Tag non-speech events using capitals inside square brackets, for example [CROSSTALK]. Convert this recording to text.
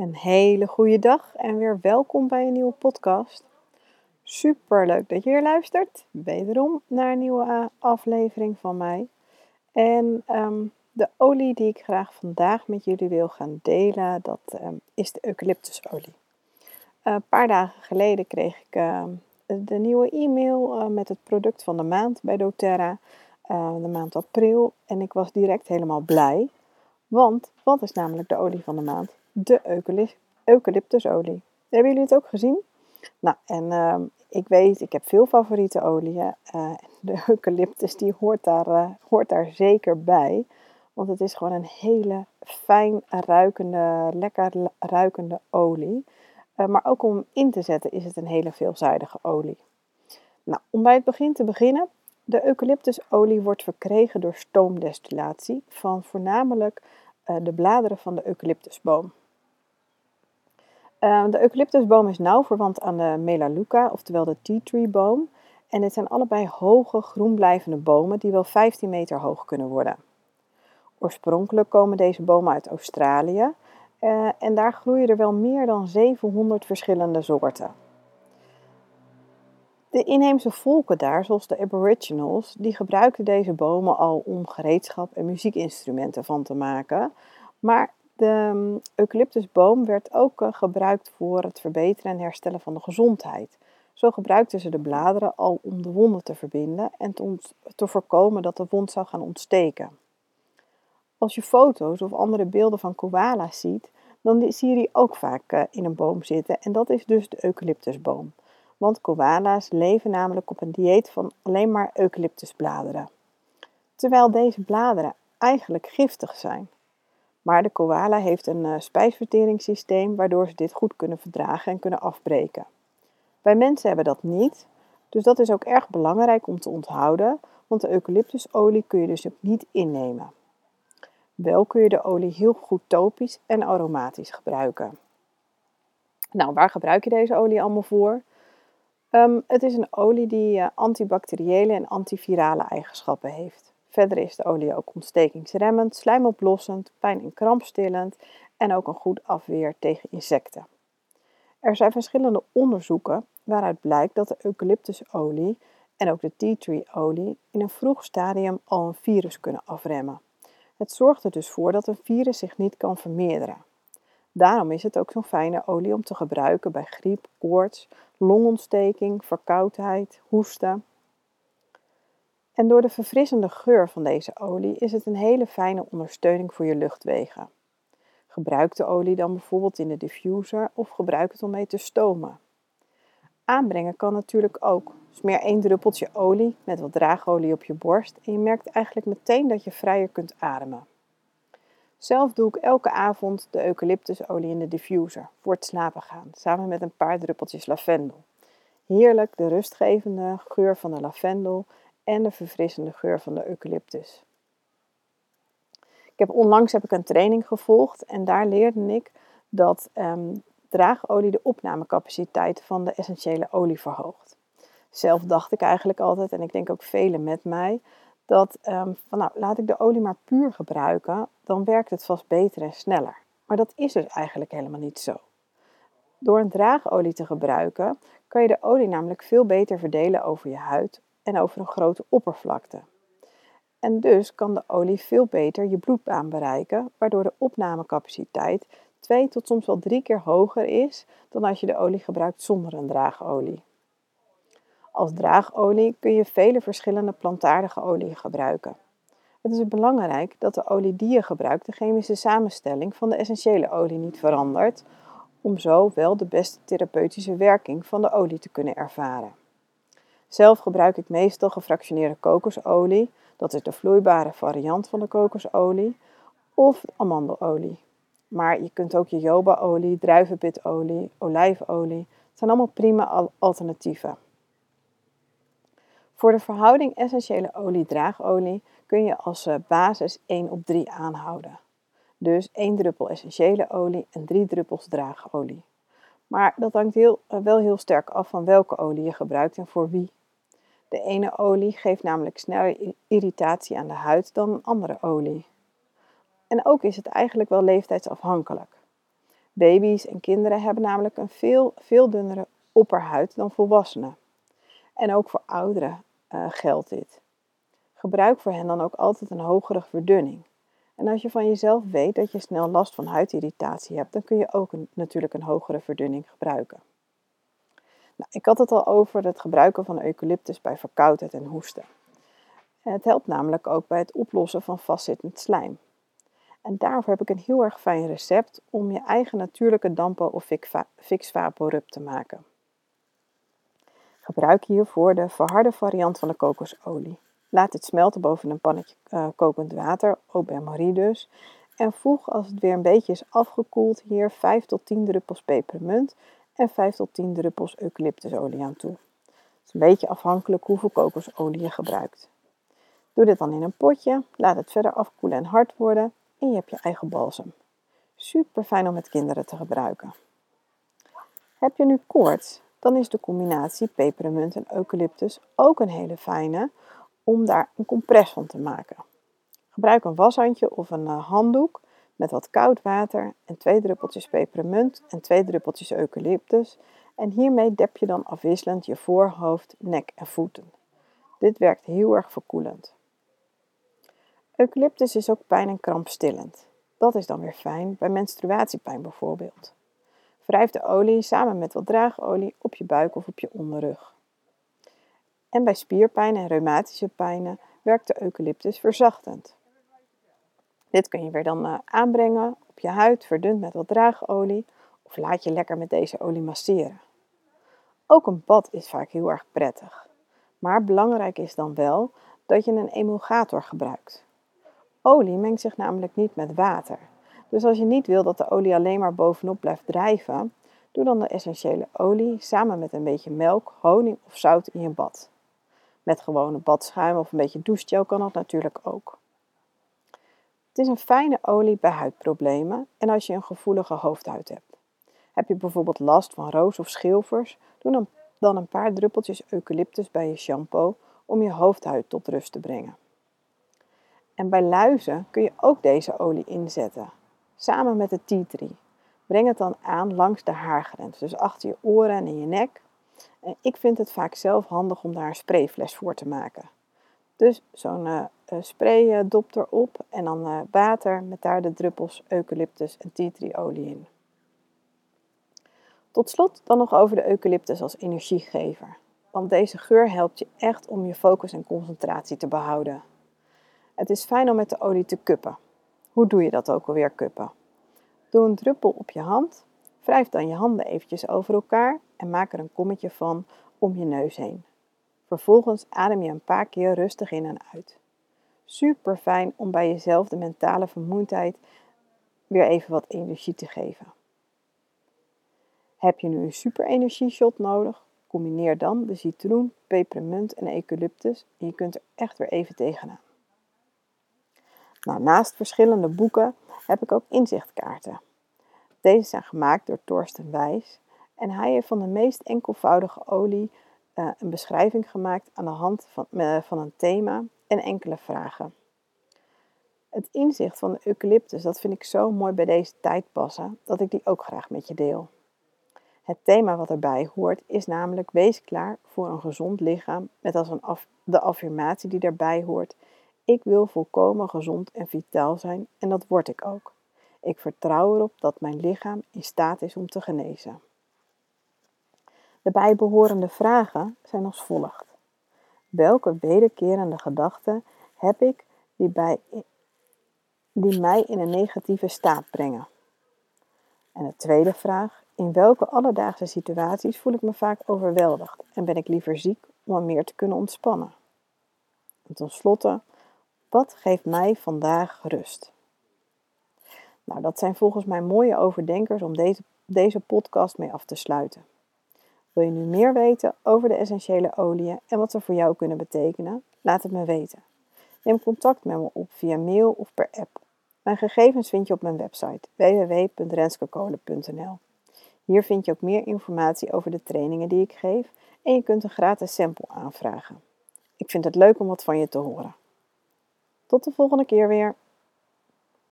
Een hele goede dag en weer welkom bij een nieuwe podcast. Super leuk dat je hier luistert, wederom naar een nieuwe eh, aflevering van mij. En ehm, de olie die ik graag vandaag met jullie wil gaan delen, dat ehm, is de eucalyptusolie. Uh, een paar dagen geleden kreeg ik ehm, de nieuwe e-mail uh, met het product van de maand bij doTERRA, de maand april. En ik was direct helemaal blij, want wat is namelijk de olie van de maand? De eucalyptusolie. Hebben jullie het ook gezien? Nou, en ehm, ik weet, ik heb veel favoriete oliën. Uh, de [LAUGHS] eucalyptus die hoort daar, uh, hoort daar zeker bij. Want het is gewoon een hele fijn ruikende, lekker ruikende olie. Uh, maar ook om in te zetten is het een hele veelzijdige olie. Nou, om bij het begin te beginnen. De eucalyptusolie wordt verkregen door stoomdestillatie van voornamelijk de bladeren van de eucalyptusboom. Uh, de eucalyptusboom is nauw verwant aan de Melaleuca, oftewel de tea tree boom. En dit zijn allebei hoge, groenblijvende bomen die wel 15 meter hoog kunnen worden. Oorspronkelijk komen deze bomen uit Australië uh, en daar groeien er wel meer dan 700 verschillende soorten. De inheemse volken daar, zoals de Aboriginals, die gebruikten deze bomen al om gereedschap en muziekinstrumenten van te maken. Maar de um, eucalyptusboom werd ook uh, gebruikt voor het verbeteren en herstellen van de gezondheid. Zo gebruikten ze de bladeren al om de wonden te verbinden en te, voorkomen dat de wond zou gaan ontsteken. Als je foto's of andere beelden van koala's ziet, dan zie je die ook vaak uh, in een boom zitten en dat is dus de eucalyptusboom. Want koala's leven namelijk op een dieet van alleen maar eucalyptusbladeren. Terwijl deze bladeren eigenlijk giftig zijn. Maar de koala heeft een uh, spijsverteringssysteem waardoor ze dit goed kunnen verdragen en kunnen afbreken. Wij mensen hebben dat niet, dus dat is ook erg belangrijk om te onthouden, want de eucalyptusolie kun je dus ook niet innemen. Wel kun je de olie heel goed topisch en aromatisch gebruiken. Nou, waar gebruik je deze olie allemaal voor? Um, het is een olie die uh, antibacteriële en antivirale eigenschappen heeft. Verder is de olie ook ontstekingsremmend, slijmoplossend, pijn- en krampstillend en ook een goed afweer tegen insecten. Er zijn verschillende onderzoeken waaruit blijkt dat de eucalyptusolie en ook de tea tree olie in een vroeg stadium al een virus kunnen afremmen. Het zorgt er dus voor dat een virus zich niet kan vermeerderen. Daarom is het ook zo'n fijne olie om te gebruiken bij griep, koorts, longontsteking, verkoudheid, hoesten en door de verfrissende geur van deze olie is het een hele fijne ondersteuning voor je luchtwegen. Gebruik de olie dan bijvoorbeeld in de diffuser of gebruik het om mee te stomen. Aanbrengen kan natuurlijk ook. Smeer één druppeltje olie met wat draagolie op je borst en je merkt eigenlijk meteen dat je vrijer kunt ademen. Zelf doe ik elke avond de eucalyptusolie in de diffuser voor het slapen gaan, samen met een paar druppeltjes lavendel. Heerlijk de rustgevende geur van de lavendel en de verfrissende geur van de eucalyptus. Ik heb onlangs heb ik een training gevolgd en daar leerde ik dat um, draagolie de opnamecapaciteit van de essentiële olie verhoogt. Zelf dacht ik eigenlijk altijd, en ik denk ook velen met mij, dat um, van nou, laat ik de olie maar puur gebruiken, dan werkt het vast beter en sneller. Maar dat is dus eigenlijk helemaal niet zo. Door een draagolie te gebruiken kan je de olie namelijk veel beter verdelen over je huid en over een grote oppervlakte. En dus kan de olie veel beter je bloedbaan bereiken, waardoor de opnamecapaciteit twee tot soms wel drie keer hoger is dan als je de olie gebruikt zonder een draagolie. Als draagolie kun je vele verschillende plantaardige oliën gebruiken. Het is belangrijk dat de olie die je gebruikt de chemische samenstelling van de essentiële olie niet verandert, om zo wel de beste therapeutische werking van de olie te kunnen ervaren. Zelf gebruik ik meestal gefractioneerde kokosolie, dat is de vloeibare variant van de kokosolie, of amandelolie. Maar je kunt ook je jobaolie, druivenpitolie, olijfolie. Het zijn allemaal prima alternatieven. Voor de verhouding essentiële olie-draagolie kun je als eh, basis 1 op 3 aanhouden. Dus 1 druppel essentiële olie en 3 druppels draagolie. Maar dat hangt heel, eh, wel heel sterk af van welke olie je gebruikt en voor wie. De ene olie geeft namelijk sneller irritatie aan de huid dan een andere olie. En ook is het eigenlijk wel leeftijdsafhankelijk. Baby's en kinderen hebben namelijk een veel, veel dunnere opperhuid dan volwassenen. En ook voor ouderen uh, geldt dit. Gebruik voor hen dan ook altijd een hogere verdunning. En als je van jezelf weet dat je snel last van huidirritatie hebt, dan kun je ook natuurlijk een hogere verdunning gebruiken. Nou, ik had het al over het gebruiken van eucalyptus bij verkoudheid en hoesten. Het helpt namelijk ook bij het oplossen van vastzittend slijm. En daarvoor heb ik een heel erg fijn recept om je eigen natuurlijke dampo of fix vaporub te maken. Gebruik hiervoor de verharde variant van de kokosolie. Laat dit smelten boven een pannetje uh, kokend water, au bain-marie dus. En voeg als het weer een beetje is afgekoeld hier 5 tot 10 druppels pepermunt en 5 tot 10 druppels eucalyptusolie aan toe. Het is een beetje afhankelijk hoeveel kokosolie je gebruikt. Doe dit dan in een potje, laat het verder afkoelen en hard worden en je hebt je eigen balsem. Super fijn om met kinderen te gebruiken. Heb je nu koorts, dan is de combinatie pepermunt en eucalyptus ook een hele fijne om daar een compress van te maken. Gebruik een washandje of een eh, handdoek met wat koud water en twee druppeltjes pepermunt en twee druppeltjes eucalyptus. En hiermee dep je dan afwisselend je voorhoofd, nek en voeten. Dit werkt heel erg verkoelend. Eucalyptus is ook pijn- en krampstillend. Dat is dan weer fijn bij menstruatiepijn bijvoorbeeld. Wrijf de olie samen met wat draagolie op je buik of op je onderrug. En bij spierpijn en reumatische pijnen werkt de eucalyptus verzachtend. Dit kun je weer dan uh, aanbrengen op je huid, verdund met wat draagolie, of laat je lekker met deze olie masseren. Ook een bad is vaak heel erg prettig. Maar belangrijk is dan wel dat je een emulgator gebruikt. Olie mengt zich namelijk niet met water. Dus als je niet wil dat de olie alleen maar bovenop blijft drijven, doe dan de essentiële olie samen met een beetje melk, honing of zout in je bad. Met gewone badschuim of een beetje douchegel kan dat natuurlijk ook. Is een fijne olie bij huidproblemen en als je een gevoelige hoofdhuid hebt. Heb je bijvoorbeeld last van roos of schilfers, doe dan een paar druppeltjes eucalyptus bij je shampoo om je hoofdhuid tot rust te brengen. En bij luizen kun je ook deze olie inzetten, samen met de tea tree. Breng het dan aan langs de haargrens, dus achter je oren en in je nek. En ik vind het vaak zelf handig om daar een sprayfles voor te maken. Dus zo'n uh, spraydop erop en dan uh, water met daar de druppels eucalyptus en tea tree olie in. Tot slot dan nog over de eucalyptus als energiegever. Want deze geur helpt je echt om je focus en concentratie te behouden. Het is fijn om met de olie te kuppen. Hoe doe je dat ook alweer kuppen? Doe een druppel op je hand, wrijf dan je handen eventjes over elkaar en maak er een kommetje van om je neus heen. Vervolgens adem je een paar keer rustig in en uit. Super fijn om bij jezelf de mentale vermoeidheid weer even wat energie te geven. Heb je nu een super energie shot nodig? Combineer dan de citroen, pepermunt en eucalyptus en je kunt er echt weer even tegenaan. Nou, naast verschillende boeken heb ik ook inzichtkaarten. Deze zijn gemaakt door Torsten Wijs en hij heeft van de meest enkelvoudige olie uh, een beschrijving gemaakt aan de hand van, uh, van een thema en enkele vragen. Het inzicht van de eucalyptus, dat vind ik zo mooi bij deze tijd passen, dat ik die ook graag met je deel. Het thema wat erbij hoort is namelijk wees klaar voor een gezond lichaam met als een de affirmatie die daarbij hoort ik wil volkomen gezond en vitaal zijn en dat word ik ook. Ik vertrouw erop dat mijn lichaam in staat is om te genezen. De bijbehorende vragen zijn als volgt. Welke wederkerende gedachten heb ik die, bij, die mij in een negatieve staat brengen? En de tweede vraag. In welke alledaagse situaties voel ik me vaak overweldigd en ben ik liever ziek om meer te kunnen ontspannen? En tenslotte, wat geeft mij vandaag rust? Nou, dat zijn volgens mij mooie overdenkers om deze, deze podcast mee af te sluiten. Wil je nu meer weten over de essentiële oliën en wat ze voor jou kunnen betekenen? Laat het me weten. Neem contact met me op via mail of per app. Mijn gegevens vind je op mijn website www.renskokolen.nl. Hier vind je ook meer informatie over de trainingen die ik geef en je kunt een gratis sample aanvragen. Ik vind het leuk om wat van je te horen. Tot de volgende keer weer.